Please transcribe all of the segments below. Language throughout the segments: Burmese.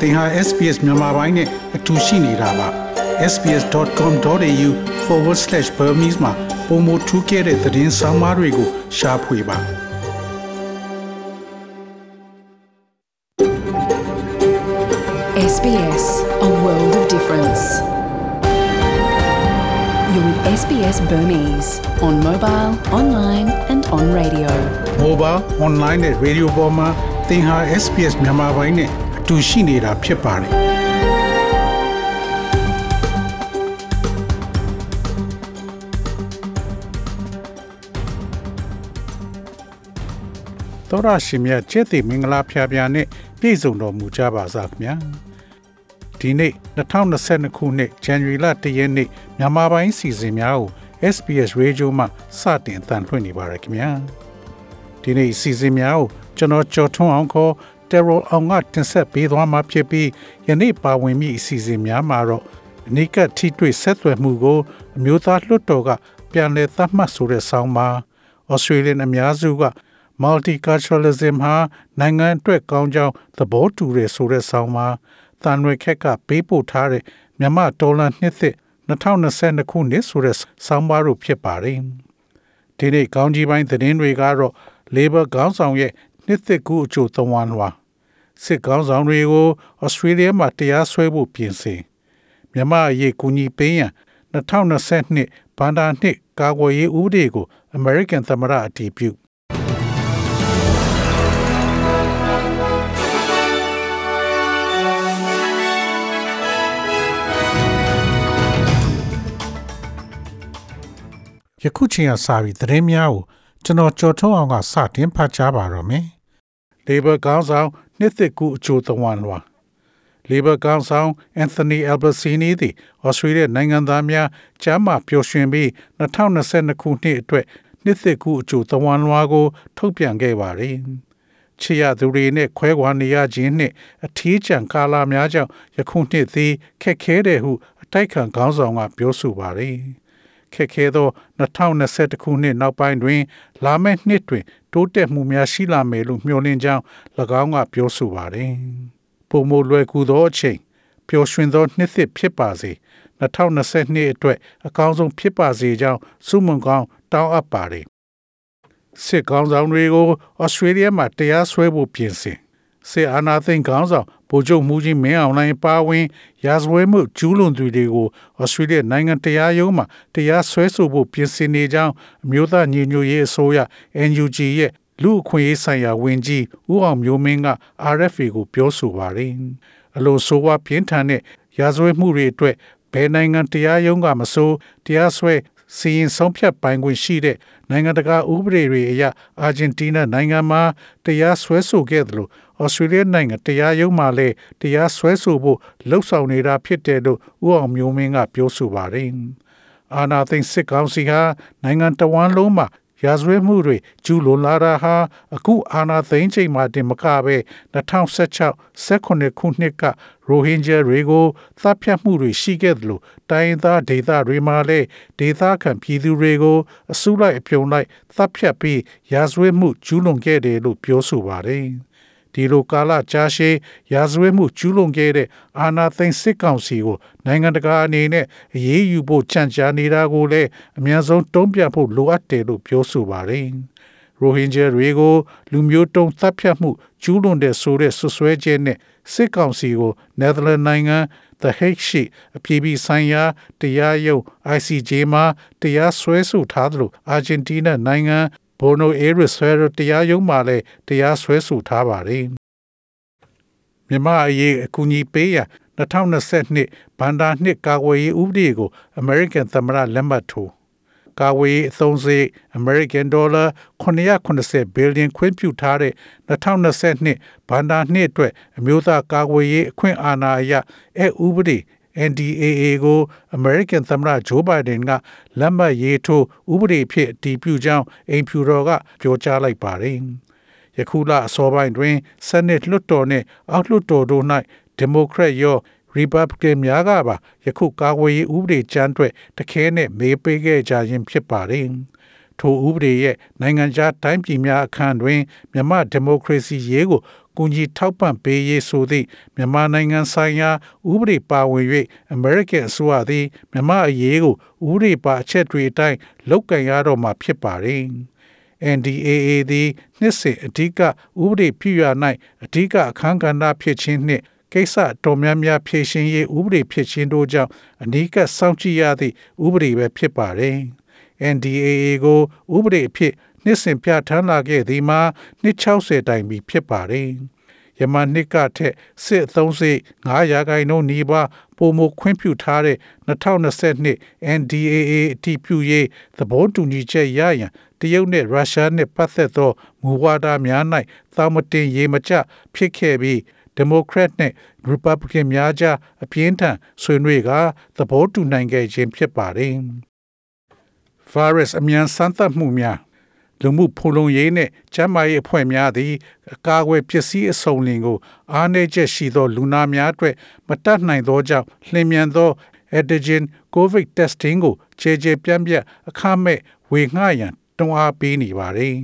သင်ဟာ SPS မြန်မာပိုင်းနဲ့အတူရှိနေတာပါ sbs.com.au/burmese မှာပုံမထူးခဲ့တဲ့သတင်းစာမားတွေကိုရှားဖွေပါ SBS, a world of difference. You're with SBS Burmese on mobile, online, and on radio. mobile online နဲ့ radio ပေါ်မှာသင်ဟာ SPS မြန်မာပိုင်းနဲ့အ တူရှိနေတာဖြစ်ပါတယ်တော်ရရှိမြတ်ကျက်တိမင်္ဂလာဖျားဖျားနဲ့ပြည့်စုံတော်မူကြပါစားခင်ဗျာဒီနေ့2022ခုနှစ်ဇန်နဝါရီလ1ရက်နေ့မြန်မာပိုင်းစီစဉ်များကို SBS Radio မှစတင်အသံလွှင့်နေပါရခင်ဗျာဒီနေ့စီစဉ်များကိုကျွန်တော်ကြော်ထွန်းအောင်ခေါ် Terror အောင်ကတင်ဆက်ပေးသွားမှာဖြစ်ပြီးယနေ့ပါဝင်မိအစီအစဉ်များမှာတော့အနိကထိတွေ့ဆက်သွယ်မှုကိုအမျိုးသားလွှတ်တော်ကပြန်လည်သတ်မှတ်ဆိုတဲ့ဆောင်းပါ Australian အများစုက multiculturalism ဟာနိုင်ငံအတွက်ကောင်းကြောင်းသဘောတူရဆိုတဲ့ဆောင်းပါတန်ရွယ်ခက်ကပေးပို့ထားတဲ့မြန်မာဒေါ်လာနှစ်သစ်2022ခုနှစ်ဆိုတဲ့ဆောင်းပါတို့ဖြစ်ပါတယ်ဒီနေ့ကောင်းကြီးပိုင်းသတင်းတွေကတော့ Labor ခေါင်းဆောင်ရဲ့နှစ်သစ်ကူအချို့သဝန်းလွာ စစ်ခေါင်းဆောင်တွေကိုဩစတြေးလျမှာတရားစွဲဖို့ပြင်ဆင်မြန်မာအရေးကူညီပေးရန်2022ဘန်ဒါနှစ်ကာကွယ်ရေးဥပဒေကို American သမ္မတအတည်ပြုယခုချိန်ကစပြီးသတင်းများကိုကျွန်တော်ကြော်ထုတ်အောင်ကစတင်ဖတ်ကြားပါတော့မယ်။ Labor ခေါင်းဆောင် နှစ်သက်ကူအချိုသဝန်းလွာ Labor ခေါင်းဆောင် Anthony Albanese သည် Australia နိုင်ငံသားများကျမ်းမာပျော်ရွှင်ပြီး2022ခုနှစ်အတွက်နှစ်သက်ကူအချိုသဝန်းလွာကို ထုတ်ပြန်ခဲ့ပါတယ်။ချစ်ရသူတွေနဲ့ခွဲခွာနေရခြင်းနှင့်အထီးကျန်ကာလများကြောင့်ယခုနှစ်သည်ခက်ခဲတယ်ဟုအတိုက်ခံခေါင်းဆောင်ကပြောဆိုပါတယ်။ ခက်ခဲသော2021ခုနှစ်နောက်ပိုင်းတွင် လာမယ့်နှစ်တွင် တိုးတက်မှုများရှိလာမယ်လို့မျှော်လင့်ကြောင်း၎င်းကပြောဆိုပါတယ်။ပုံမလွယ်ကူသောအချိန်ပျော်ရွှင်သောနှစ်သစ်ဖြစ်ပါစေ2022အတွက်အကောင်းဆုံးဖြစ်ပါစေကြောင်းဆုမွန်ကောင်းတောင်းအပ်ပါတယ်စစ်ကောင်းဆောင်တွေကိုဩစတြေးလျမှာတရားစွဲဖို့ပြင်ဆင် စစ်အာဏာသိမ်းခေါင်းဆောင်ဗိုလ်ချုပ်မှုကြီးမင်းအောင်လှိုင်ပါဝင် ရာဇဝဲမှုကျူးလွန်သူတွေကိုဩစတြေးလျနိုင်ငံတရားရုံးမှာတရားစွဲဆိုဖို့ပြင်ဆင်နေကြောင်းအမျိုးသားညီညွတ်ရေးအစိုးရ NUG ရဲ့လူအခွင့်အရေးဆိုင်ရာဝန်ကြီးဦးအောင်မျိုးမင်းက RFA ကိုပြောဆိုပါတယ်အလို့ဆိုဝါပြင်းထန်တဲ့ရာဇဝဲမှုတွေအတွက်ဘယ်နိုင်ငံတရားရုံးကမဆိုတရားစွဲစီရင်ဆုံးဖြတ်ပိုင်ခွင့်ရှိတဲ့နိုင်ငံတကာဥပဒေတွေအရအာဂျင်တီးနားနိုင်ငံမှာတရားစွဲဆိုခဲ့တယ်လို့ ဩစတြေးလျနိုင်ငံတရားရုံးမှလည်းတရားစွဲဆိုဖို့လှုံ့ဆော်နေတာဖြစ်တယ်လို့ဦးအောင်မျိုးမင်းကပြောဆိုပါတယ်။အာနာသိန်းစစ်ကောင်စီဟာနိုင်ငံတော်ဝန်လုံးမှာရာဇဝဲမှုတွေကျူးလွန်လာတာဟာအခုအာဏာသိမ်းချိန်မှာတင်မကပဲ2016 18ခုနှစ်ကရိုဟင်ဂျာတွေကိုသတ်ဖြတ်မှုတွေရှိခဲ့တယ်လို့တိုင်းသားဒေသတွေမှာလည်းဒေသခံပြည်သူတွေကိုအစုလိုက်အပြုံလိုက်သတ်ဖြတ်ပြီးရာဇဝဲမှုကျူးလွန်ခဲ့တယ်လို့ပြောဆိုပါတယ်။ ဒီလိုကာလကြာရှည်ရာဇဝဲမှုကျူးလွန်ခဲ့တဲ့အာဏာသိမ်းစစ်ကောင်စီကိုနိုင်ငံတကာအနေနဲ့အရေးယူဖို့ကြံ့ကြာနေတာကိုလည်းအများဆုံးတုံ့ပြန်ဖို့လိုအပ်တယ်လို့ပြောဆိုပါတယ်။ရိုဟင်ဂျာတွေကိုလူမျိုးတုံးသတ်ဖြတ်မှုကျူးလွန်တဲ့ဆိုတဲ့ဆွဆွဲချက်နဲ့စစ်ကောင်စီကိုနယ်သာလန်နိုင်ငံ The Hague ရှိအပြည်ပြည်ဆိုင်ရာတရားရုံး ICJ မှာတရားစွဲဆိုထားသလိုအာဂျင်တီးနားနိုင်ငံ ဘိုနိုအေရစ်ဆွဲတရားရုံးမှလည်းတရားစွဲဆိုထားပါတယ်မြန်မာအရေးအကူအညီပေးရန်2022ဘန်ဒါနှစ်ကာကွယ်ရေးဥပဒေကို American သမ္မတလက်မှတ်ထိုးကာဝေးအသုံးစရိတ် American Dollar 980 billion ခွင့်ပြုထားတဲ့2022ဘန်ဒါနှစ်အတွက်အမျိုးသားကာကွယ်ရေးအခွင့်အာဏာအရအဲဥပဒေ NDAA ကို American သမ္မတ Joe Biden ကလက်မှတ်ရေးထိုးဥပဒေဖြစ်အတည်ပြုကြောင်းအိမ်ဖြူတော်ကပြောကြားလိုက်ပါတယ်။ယခုလအစောပိုင်းတွင် Senate လွှတ်တော်နှင့်အောက်လွှတ်တော်တို့၌ Democrat ရော Republican များကပါယခုကာကွယ်ရေးဥပဒေကြမ်းအတွက်တခဲနဲ့မေးပေးခဲ့ကြခြင်းဖြစ်ပါတယ်။ထိုဥပဒေရဲ့နိုင်ငံခြားတိုင်းပြည်များအခန့်တွင်မြမဒီမိုကရေစီရေးကို ကူညီထောက်ပံ့ပေးရေးဆိုသည့်မြန်မာနိုင်ငံဆိုင်ရာဥပဒေပါဝင်၍ American အစိုးရသည်မြန်မာအရေးကိုဥပဒေပါအချက်တွေအတိုင်းလုပ်ကင်ရတော့မှာဖြစ်ပါတယ်။ NDAA သည်နှစ်စဉ်အဓိကဥပဒေပြုရ၌အဓိကအခန်းကဏ္ဍဖြစ်ခြင်းနှင့်ကိစ္စတော်များများဖြည့်ရှင်ရေးဥပဒေဖြစ်ခြင်းတို့ကြောင့်အနီးကပ်စောင့်ကြည့်ရသည့်ဥပဒေပဲဖြစ်ပါတယ်။ NDAA ကိုဥပဒေအဖြစ် နှစ်စဉ်ပြဋ္ဌာန်းလာခဲ့သည်မှာနှစ်60တိုင်ပြီဖြစ်ပါတယ်။ယမန်နှစ်ကထက်စစ်အသုံးစိတ်9ရာခိုင်နှုန်းနီးပါးပုံမခွင့်ပြုထားတဲ့2022 NDAA အတည်ပြုရေးသဘောတူညီချက်ရရန်တရုတ်နဲ့ရုရှားနဲ့ပတ်သက်သောမူဝါဒများ၌သာမတင်ရေမကျဖြစ်ခဲ့ပြီးဒီမိုကရက်နဲ့ရီပတ်ဘလစ်များကြားအပြင်းထန်ဆွေးနွေးကသဘောတူနိုင်ခဲ့ခြင်းဖြစ်ပါတယ်။ virus အမြန်စမ်းသပ်မှုများ လူမှုဖုံလုံရေးနဲ့ကျန်းမာရေးအဖွဲ့များသည် အကာအကွယ်ပစ္စည်းအစုံလင်ကို အားနည်းချက်ရှိသော လူနာများအတွက်မတတ်နိုင်သောကြောင့်လျင်မြန်သော antigen covid testing ကိုခြေခြေပြန့်ပြန့်အခမဲ့ဝေငှရန်တွန်းအားပေးနေပါသည်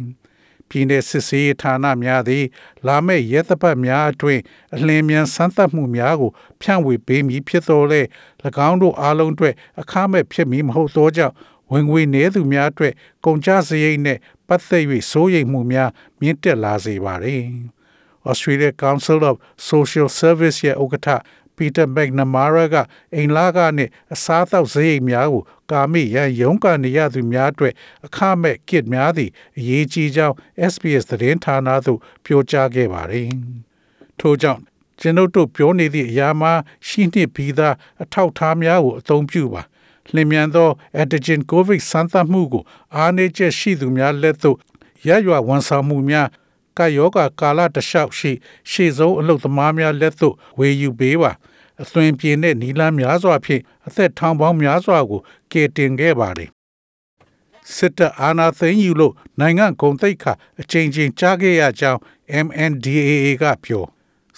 ပြည်내စစ်ဆေးဌာနများသည် လာမယ့်ရဲသပတ်များအတွင်းအလင်းမြန်စမ်းသပ်မှုများကို ဖြန့်ဝေပေးမည်ဖြစ်သောလေ၎င်းတို့အားလုံးအတွက်အခမဲ့ဖြစ်မည်မဟုတ်သောကြောင့်ဝင်ငွေနည်းသူများအတွက်ကုန်ကျစရိတ်နှင့် ပတ်သက်၍စိုးရိမ်မှုများမြင့်တက်လာစေပါသည်။ Australia Council of Social Service ရဲ့ဥက္ကဋ္ဌ Peter McNamara ကအိမ်လာကနဲ့အစားအသောက်စရိတ်များကိုကာမိရန်ရုန်းကန်နေရသူများအတွက်အခမဲ့ kit များသည့်အရေးကြီးကြောင်း SBS သတင်းဌာနသို့ပြောကြားခဲ့ပါတယ်။ထို့ကြောင့်ကျွန်ုပ်တို့ပြောနေသည့်အရာမှာရှိနှင့်ပြီးသားအထောက်အထားများကိုအသုံးပြုပါ။ လျင်မြန်သော antigen covid စမ်းသပ်မှုကို အားနည်းချက်ရှိသူများလက်သို့ရရွာဝန်ဆောင်မှုများကာယောဂါကာလတလျှောက်ရှိ ရှေ့ဆုံးအလုပ်သမားများလက်သို့ဝေယူပေးပါအသွင်ပြေတဲ့နီလန်းများစွာဖြင့်အသက်ထောင်ပေါင်းများစွာကိုကယ်တင်ခဲ့ပါတယ်စစ်တပ်အာဏာသိမ်းယူလို့နိုင်ငံကုန်သိက္ခာအချိန်ချင်းကြားခဲ့ရကြောင်း MNDAA ကပြော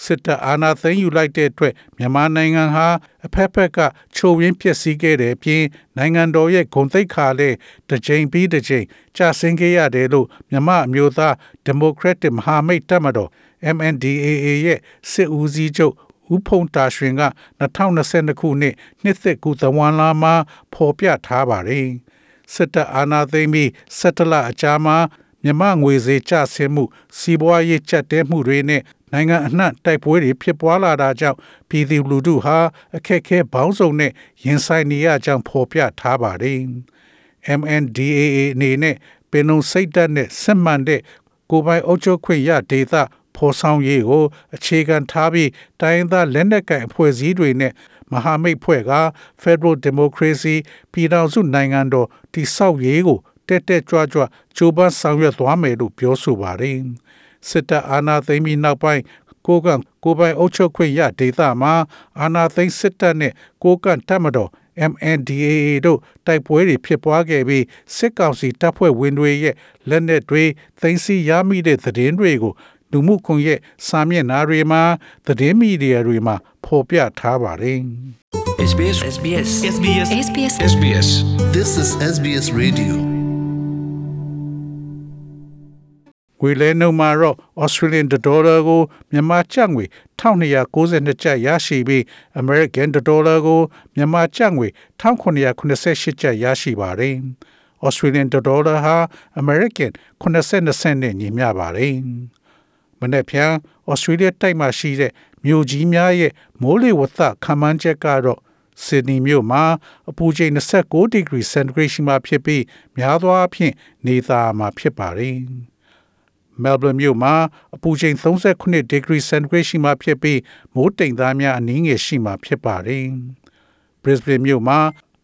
စစ်တပ်အာဏာသိမ်းယူလိုက်တဲ့အတွက်မြန်မာနိုင်ငံဟာအဖက်ဖက်ကချိုးရင်းပျက်စီးခဲ့တဲ့ပြင်နိုင်ငံတော်ရဲ့ဂုဏ်သိက္ခာလည်းတစ်ချိန်ပြီးတစ်ချိန်ကျဆင်းခဲ့ရတယ်လို့မြန်မာအမျိုးသားဒီမိုကရက်တစ်မဟာမိတ်တပ်မတော် MNDAA ရဲ့စစ်ဦးစီးချုပ်ဦးဖုံတာရွှင်က2022ခုနှစ်နှစ်သက်ကူသဝန်လာမှာဖော်ပြထားပါတယ်စစ်တပ်အာဏာသိမ်းပြီးစက်တလအကြာမှာ မြမငွေစေကျဆင်းမှုစီးပွားရေးကျပ်တဲမှုတွေနဲ့နိုင်ငံအနှံ့တိုက်ပွဲတွေဖြစ်ပွားလာတာကြောင့်ပြည်သူလူထုဟာအခက်အခဲပေါင်းစုံနဲ့ရင်ဆိုင်နေရကြောင်းဖော်ပြထားပါတယ်။ MNDAA အနေနဲ့ပင်လုံစိတ်ဓာတ်နဲ့စစ်မှန်တဲ့ကိုယ်ပိုင်အုပ်ချုပ်ခွင့်ရဒေသဖော်ဆောင်ရေးကိုအခြေခံထားပြီးတိုင်းသားလက်နက်ကိုင်အဖွဲ့အစည်းတွေနဲ့မဟာမိတ်ဖွဲ့က Federal Democracy ပြည်ထောင်စုနိုင်ငံတော်တည်ဆောက်ရေးကို တက်တက်ကြွကြွကြိုးပမ်းဆောင်ရွက်သွားမယ်လို့ပြောဆိုပါတယ်။စစ်တပ်အာဏာသိမ်းပြီးနောက်ပိုင်းကိုကန့်ကိုပိုင်အုပ်ချုပ်ခွင့်ရဒေသမှာအာဏာသိမ်းစစ်တပ်နဲ့ကိုကန့်တပ်မတော် MNDAA တို့တိုက်ပွဲတွေဖြစ်ပွားခဲ့ပြီးစစ်ကောင်စီတပ်ဖွဲ့ဝင်တွေရဲ့လက်နက်တွေသိမ်းဆည်းရမိတဲ့သတင်းတွေကိုလူမှုကွန်ရက်စာမျက်နှာတွေမှာသတင်းမီဒီယာတွေမှာဖော်ပြထားပါတယ်။ SBS SBS SBS SBS SBS This is SBS Radio. ငွေလဲနှုန်းမှာတော့ Australian dollar ကိုမြန်မာကျပ်ငွေ1292ကျပ်ရရှိပြီး American dollar ကိုမြန်မာကျပ်ငွေ1988ကျပ်ရရှိပါတယ်။ Australian dollar ဟာ American 80စနစ်နဲ့ညီမျှပါတယ်။မနေ့ဖြန် Australia တိုက်မှာရှိတဲ့မြို့ကြီးများရဲ့မိုးလေဝသခန့်မှန်းချက်ကတော့ဆစ်ဒနီမြို့မှာအပူချိန်29ဒီဂရီစင်တီဂရိတ်ရှိမှဖြစ်ပြီးများသောအားဖြင့်နေသားမှာဖြစ်ပါတယ်။ Melbourne မြို့မှာအပူချိန်39ဒီဂရီစင်တီဂရိတ်ရှိမှဖြစ်ပြီးမိုးတိမ်သားများအနည်းငယ်ရှိမှဖြစ်ပါတယ်။ Brisbane မြို့မှာ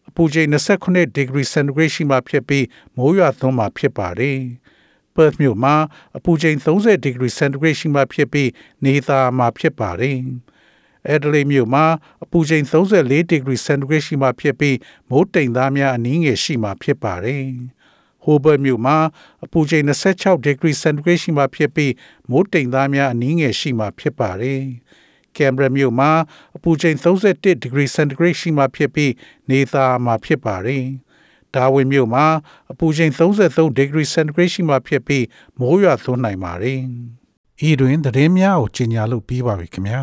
အပူချိန်29ဒီဂရီစင်တီဂရိတ်ရှိမှဖြစ်ပြီးမိုးရွာသွန်းမှဖြစ်ပါတယ်။ Perth မြို့မှာအပူချိန်30ဒီဂရီစင်တီဂရိတ်ရှိမှဖြစ်ပြီးနေသားမှာဖြစ်ပါတယ်။ Adelaide မြို့မှာအပူချိန်34ဒီဂရီစင်တီဂရိတ်ရှိမှဖြစ်ပြီးမိုးတိမ်သားများအနည်းငယ်ရှိမှဖြစ်ပါတယ်။ Hobart မြို့မှာအပူချိန်26ဒီဂရီစင်တီဂရိတ်ရှိမှဖြစ်ပြီးမိုးတိမ်သားများအနည်းငယ်ရှိမှဖြစ်ပါတယ်။ Canberra မြို့မှာအပူချိန်31ဒီဂရီစင်တီဂရိတ်ရှိမှဖြစ်ပြီးနေသားမှာဖြစ်ပါတယ်။ Darwin မြို့မှာအပူချိန်33ဒီဂရီစင်တီဂရိတ်ရှိမှဖြစ်ပြီးမိုးရွာသွန်းနိုင်ပါတယ်။ဤတွင်သတင်းများကိုကြီးညာလို့ပြီးပါပြီခင်ဗျာ